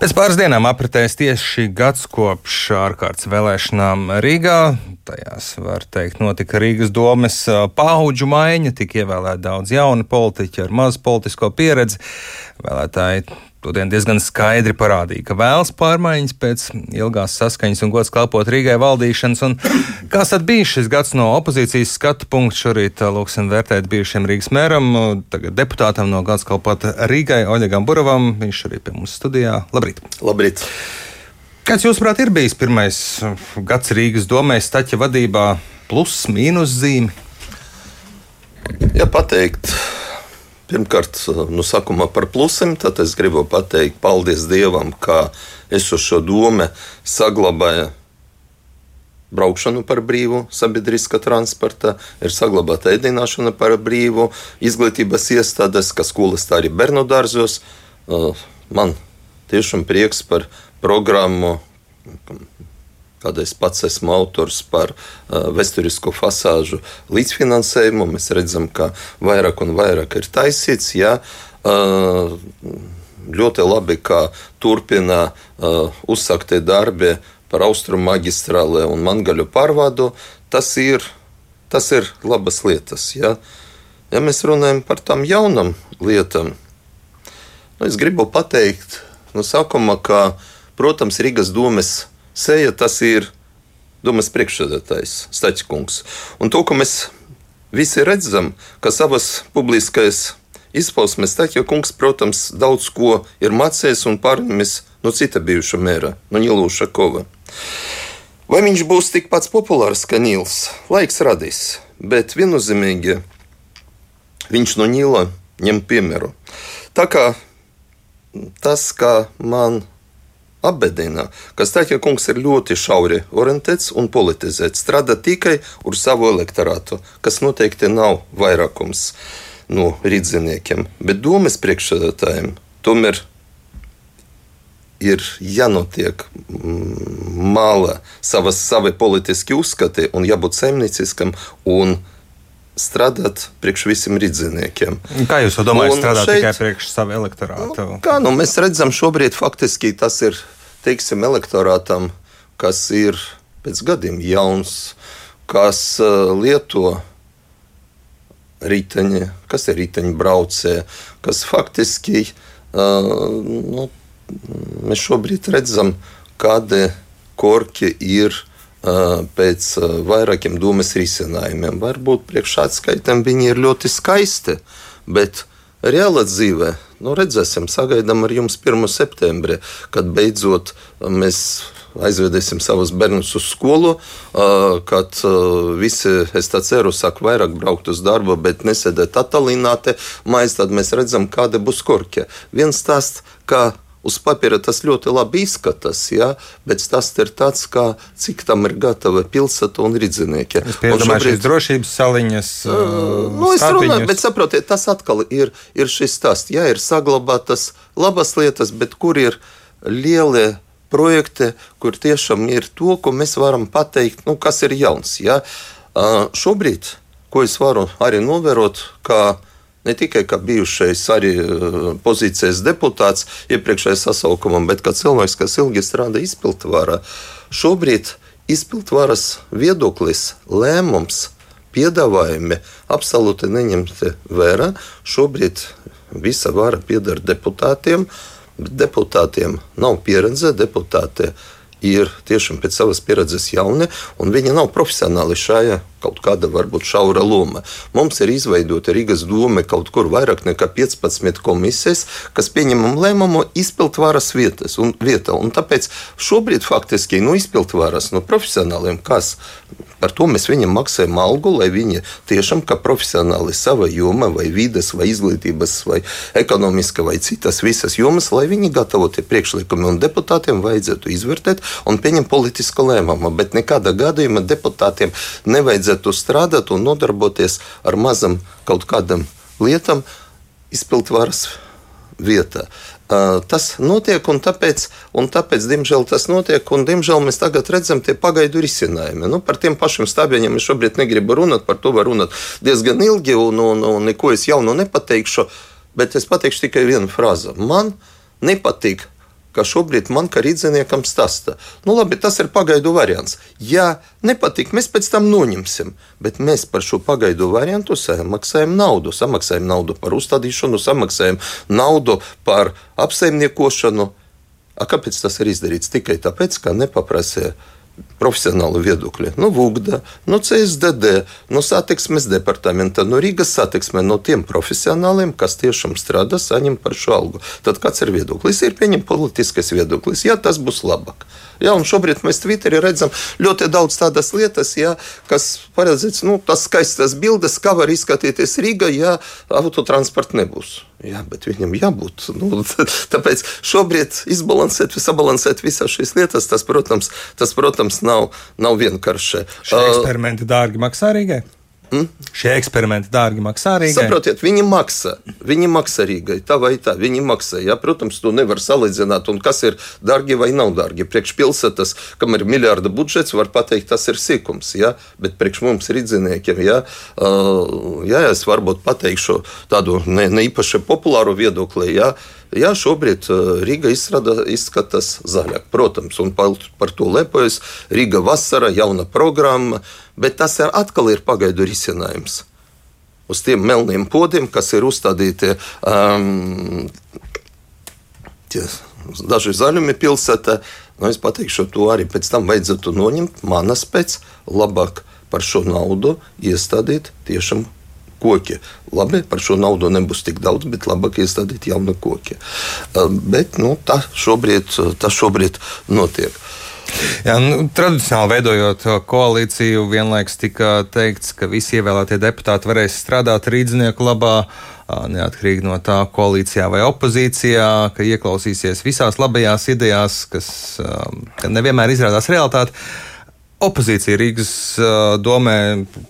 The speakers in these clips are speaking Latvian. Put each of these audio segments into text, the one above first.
Pēc pāris dienām apritēs tieši gads kopš ārkārtas vēlēšanām Rīgā. Tajās, var teikt, notika Rīgas domes paudžu maiņa, tika ievēlēti daudz jaunu politiķu ar mazu politisko pieredzi. Vēlētāji Todien diezgan skaidri parādīja, ka vēlas pārmaiņas pēc ilgās saskaņas un gods kalpot Rīgai valdīšanas. Un kāds tad bija šis gads no opozīcijas skatu punkta? Šorīt lūksim vērtēt bijušiem Rīgas mēram, tagad deputātam no gods kalpot Rīgai, Oļegam Buravam. Viņš arī pie mums studijā. Labrīt! Labrīt. Kāds jūsuprāt ir bijis pirmais gads Rīgas domē staķa vadībā plus mīnus zīme? Ja pateikt, Pirmkārt, nu, sākumā par plusiem, tad es gribu pateikt paldies Dievam, ka es uz šo domu saglabāju braukšanu par brīvu, sabiedriskā transporta, ir saglabāta ēdināšana par brīvu, izglītības iestādes, kā skolas, tā arī bērnu dārzos. Man tiešām prieks par programmu kad es pats esmu autors par uh, vēsturisko fasāžu līdzfinansējumu. Mēs redzam, ka vairāk un vairāk ir taisīts. Ja, uh, ļoti labi, ka turpina uh, uzsāktie darbi par austrumu maģistrāli un mangaļu pārvadu. Tas ir, tas ir labas lietas. Ja. ja mēs runājam par tām jaunām lietām, nu, es gribu pateikt no sākuma, ka, protams, Rīgas domes Seja tas ir domas priekšsēdētājs Stačkungs. Un to, ko mēs visi redzam, ka savas publiskais izpausmes Stača kungs, protams, daudz ko ir mācījis un pārņemis no cita bijuša mēra, no Nīluša Kova. Vai viņš būs tikpat populārs kā Nīls? Laiks radīs, bet viennozīmīgi viņš no Nīla ņem piemēru. Tā kā tas, kā man apbedina, ka Stāķa kungs ir ļoti šauri orientēts un politizēts, strādā tikai uz savu elektorātu, kas noteikti nav vairākums no rīdziniekiem, bet domas priekšsēdētājiem tomēr ir jānotiek mala savas, savi politiski uzskati un jābūt saimnieciskam un strādāt priekš visiem rīdziniekiem. Kā jūs domājat, strādāt šeit, tikai priekš sava elektorāta? Nu, kā nu, mēs redzam, šobrīd faktiski tas ir teiksim, elektorātam, kas ir pēc gadiem jauns, kas uh, lieto riteņi, kas ir riteņbraucēji, kas faktiski uh, nu, mēs šobrīd redzam, kādi korki ir uh, pēc vairākiem domas risinājumiem. Varbūt priekšā atskaitam viņi ir ļoti skaisti, bet reāla dzīve Nu, redzēsim, sagaidām ar jums 1. septembrī, kad beidzot mēs aizvedīsim savus bērnus uz skolu, kad visi, es tā ceru, sāk vairāk braukt uz darbu, bet nesēdēt atalināti maiz, tad mēs redzam, kāda būs korķa. Viens stāsts, kā Uz papīra tas ļoti labi izskatās, ja, bet tas ir tāds, kā, cik tam ir gatava pilsēta un rīznieki. Es domāju, šīs drošības saliņas. Uh, nu, es runāju, bet saprotiet, tas atkal ir, ir šis stāsts. Jā, ir saglabātas labas lietas, bet kur ir lielie projekti, kur tiešām ir to, ko mēs varam pateikt, nu, kas ir jauns. Ja. Uh, šobrīd, ko es varu arī novērot, ka ne tikai kā bijušais arī eh, pozīcijas deputāts iepriekšējā sasaukumā, bet kā cilvēks, kas ilgi strādā izpildvarā. Šobrīd izpildvaras viedoklis, lēmums, piedāvājumi absolūti neņemti vērā. Šobrīd visa vara pieder deputātiem, bet deputātiem nav pieredze, deputāti ir tiešām pēc savas pieredzes jauni, un viņi nav profesionāli šajā kaut kāda varbūt šaura loma. Mums ir izveidota Rīgas doma kaut kur vairāk nekā 15 komisijas, kas pieņemam lēmumu izpildvaras vietas un vietā. Un tāpēc šobrīd faktiski no nu, izpildvaras, no profesionāliem, kas par to mēs viņiem maksājam algu, lai viņi tiešām kā profesionāli sava joma vai vides vai izglītības vai ekonomiska vai citas visas jomas, lai viņi gatavotie priekšlikumi un deputātiem vajadzētu izvērtēt un pieņemt politisku lēmumu. Bet nekādā gadījumā deputātiem nevajadzētu vajadzētu strādāt un nodarboties ar mazam kaut kādam lietam izpildvaras vietā. Tas notiek, un tāpēc, un tāpēc, diemžēl, tas notiek, un, diemžēl, mēs tagad redzam tie pagaidu risinājumi. Nu, par tiem pašiem stāviem es šobrīd negribu runāt, par to var runāt diezgan ilgi, un, un, un neko es jaunu nepateikšu, bet es pateikšu tikai vienu frāzi. Man nepatīk ka šobrīd man kā rīzniekam stāsta. Nu, labi, tas ir pagaidu variants. Ja nepatīk, mēs pēc tam noņemsim. Bet mēs par šo pagaidu variantu samaksājam naudu. Samaksājam naudu par uzstādīšanu, samaksājam naudu par apsaimniekošanu. A, kāpēc tas ir izdarīts? Tikai tāpēc, ka nepaprasīja profesionāli viedokļi. Nu, VUGDA, nu, CSDD, nu, satiksmes departamenta, nu, Rīgas satiksme no tiem profesionāliem, kas tiešām strādā, saņem par šo algu. Tad kāds ir viedoklis? Ir pieņemts politiskais viedoklis. Jā, tas būs labāk. Ja, šobrīd mēs Twitterī redzam ļoti daudz tādas lietas, ja, kas paredzēts, nu, tas skaistas bildes, kā var izskatīties Rīga, ja autotransporta nebūs. Jā, bet viņam jābūt. Nu, tāpēc šobrīd izbalansēt, sabalansēt visas šīs lietas, tas, protams, tas, protams nav, nav vienkārši. Šie eksperimenti dārgi maksā Rīgai? Mm? Šie eksperimenti dārgi maksā Rīgai. Saprotiet, viņi maksā. Viņi maksā Rīgai. Tā vai tā, viņi maksā. Ja? Protams, to nevar salīdzināt. Un kas ir dārgi vai nav dārgi? Priekš pilsētas, kam ir miljarda budžets, var pateikt, tas ir sīkums. Ja? Bet priekš mums rīdziniekiem, ja? Uh, ja es varbūt pateikšu tādu ne, ne īpaši populāru viedokli. Ja? Jā, šobrīd Rīga izstrādā, izskatās zaļāk, protams, un par, to lepojas. Rīga vasara, jauna programma, bet tas ir atkal ir pagaidu risinājums. Uz tiem melniem podiem, kas ir uzstādīti um, tie, daži zaļumi pilsētā, nu, es pateikšu, to arī pēc tam vajadzētu noņemt. Manas pēc labāk par šo naudu iestādīt tiešām koki. Labi, par šo naudu nebūs tik daudz, bet labāk iestādīt jaunu koki. Bet nu, tas šobrīd, tā šobrīd notiek. Jā, nu, tradicionāli veidojot koalīciju, vienlaikus tika teikts, ka visi ievēlētie deputāti varēs strādāt rīznieku labā, neatkarīgi no tā, koalīcijā vai opozīcijā, ka ieklausīsies visās labajās idejās, kas nevienmēr izrādās realitāte opozīcija Rīgas domē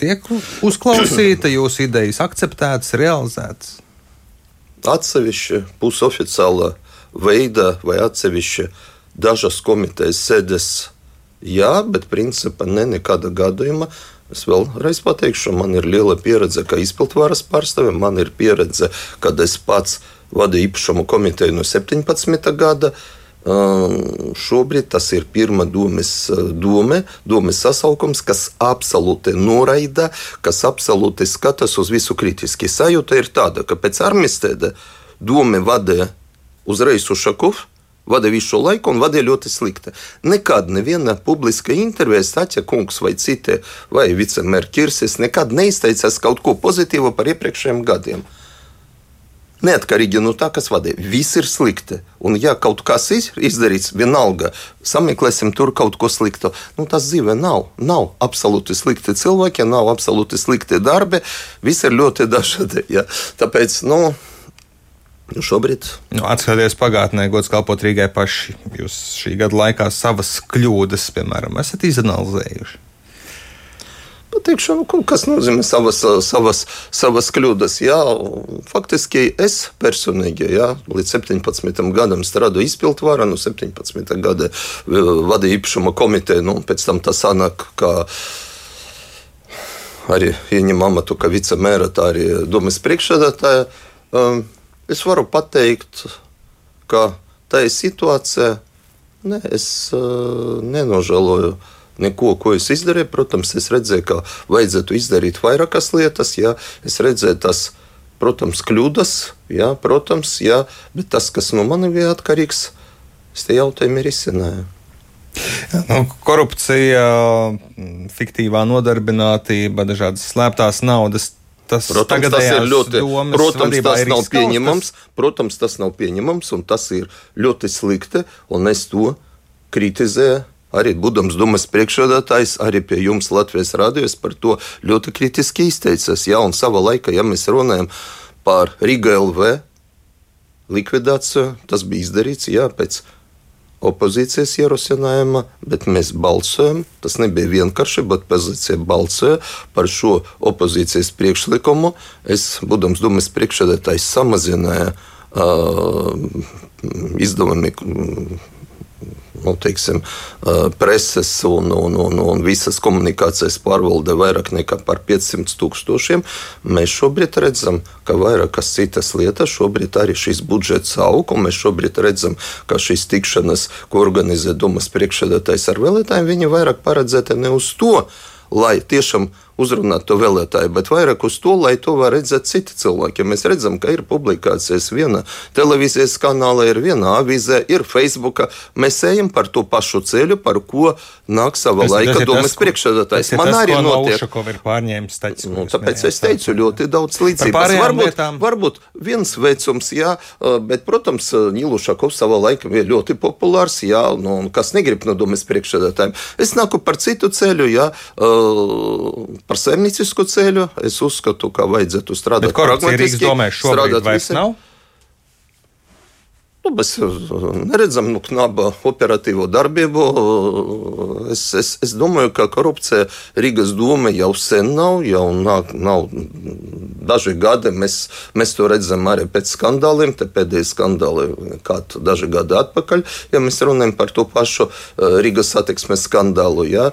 tiek uzklausīta, jūsu idejas akceptētas, realizētas? Atsevišķi pusoficiālā veidā vai atsevišķi dažas komitejas sēdes, jā, bet principā ne nekāda gadījuma. Es vēlreiz pateikšu, man ir liela pieredze kā izpildvaras pārstāvim, man ir pieredze, kad es pats vadīju īpašumu komiteju no 17. gada. Šobrīd tas ir pirmā domes, dome, domes sasaukums, kas absolūti noraida, kas absolūti skatās uz visu kritiski. Sajūta ir tāda, ka pēc armistēda dome vadīja uzreiz Ušakovs, Vada visu laiku un vadīja ļoti slikti. Nekad neviena publiska intervija, Staķa kungs vai citi, vai vicemēra Kirsis, nekad neizteicās kaut ko pozitīvu par iepriekšējiem gadiem. Neatkarīgi no tā, kas vadīja. Viss ir slikti. Un, ja kaut kas ir izdarīts, vienalga, sameklēsim tur kaut ko sliktu. Nu, tas dzīve nav. Nav absolūti slikti cilvēki, nav absolūti slikti darbi. Viss ir ļoti dažādi. Ja? Tāpēc, nu, Nu, šobrīd. Nu, Atskatoties pagātnē, gods kalpot Rīgai paši, jūs šī gada laikā savas kļūdas, piemēram, esat izanalizējuši. Pateikšu, nu, kas nozīmē savas, savas, savas kļūdas. Jā, faktiski es personīgi jā, līdz 17 gadam strādāju izpildvarā, no 17 gada vadīju īpašuma komiteju, nu, pēc tam tas sanāk, ka arī ieņem amatu kā vicemēra, tā arī domas priekšsēdētāja. Um, Es varu pateikt, ka tā ir situācija. Ne, es uh, nenožēloju neko, ko es izdarīju. Protams, es redzēju, ka vajadzētu izdarīt vairākas lietas. Jā. Es redzēju, tas, protams, kļūdas, jā, protams, jā, bet tas, kas no manis bija atkarīgs, es te jautājumu ir izcināju. Nu, korupcija, fiktīvā nodarbinātība, dažādas slēptās naudas Tas, protams, tas ir ļoti, protams, tas nav izskaus, pieņemams, protams, tas nav pieņemams, un tas ir ļoti slikti, un es to kritizēju. Arī būdams Dumas priekšsēdētājs, arī pie jums Latvijas rādījos par to ļoti kritiski izteicās. Jā, un savā laikā, ja mēs runājam par Riga LV likvidāciju, tas bija izdarīts jā, pēc opozīcijas ierosinājuma, bet mēs balsojam. Tas nebija vienkārši, bet opozīcija balsoja par šo opozīcijas priekšlikumu. Es, būdams Dumas priekšsēdētājs, samazināju uh, izdevumi nu, teiksim, preses un, un, un, un visas komunikācijas pārvalde vairāk nekā par 500 tūkstošiem. Mēs šobrīd redzam, ka vairākas citas lietas šobrīd arī šis budžets aug, un mēs šobrīd redzam, ka šīs tikšanas, ko organizē Dumas priekšsēdētājs ar vēlētājiem, viņi vairāk paredzēta ne uz to, lai tiešām uzrunāt to vēlētāju, bet vairāk uz to, lai to var redzēt citi cilvēki. Ja mēs redzam, ka ir publikācijas viena televīzijas kanālā, ir viena avīzē, ir Facebook, mēs ejam par to pašu ceļu, par ko nāk sava tas, laika domas priekšsēdētājs. Man tas, arī notiek. Ir pārņēmis taču, nu, tāpēc es teicu ļoti daudz līdzības. Varbūt, lietām. varbūt viens veicums, jā, bet, protams, Nilušakovs savā laikā bija ļoti populārs, jā, nu, kas negrib no domas priekšsēdētājiem. Es nāku par citu ceļu, jā, par saimniecisku ceļu. Es uzskatu, ka vajadzētu strādāt pragmatiski. Strādāt visiem. Nav? Nu, mēs neredzam nu, knaba operatīvo darbību. Es, es, es domāju, ka korupcija Rīgas doma jau sen nav, jau nav, nav daži gadi. Mēs, mēs to redzam arī pēc skandāliem, te pēdējie skandāli kādu daži gadi atpakaļ, ja mēs runājam par to pašu eh, Rīgas satiksmes skandālu. Ja.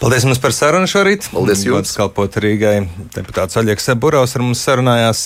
Paldies jums par sarunu šorīt. Paldies jums. Kalpot Rīgai deputāts Aļeks Burovs ar mums sarunājās.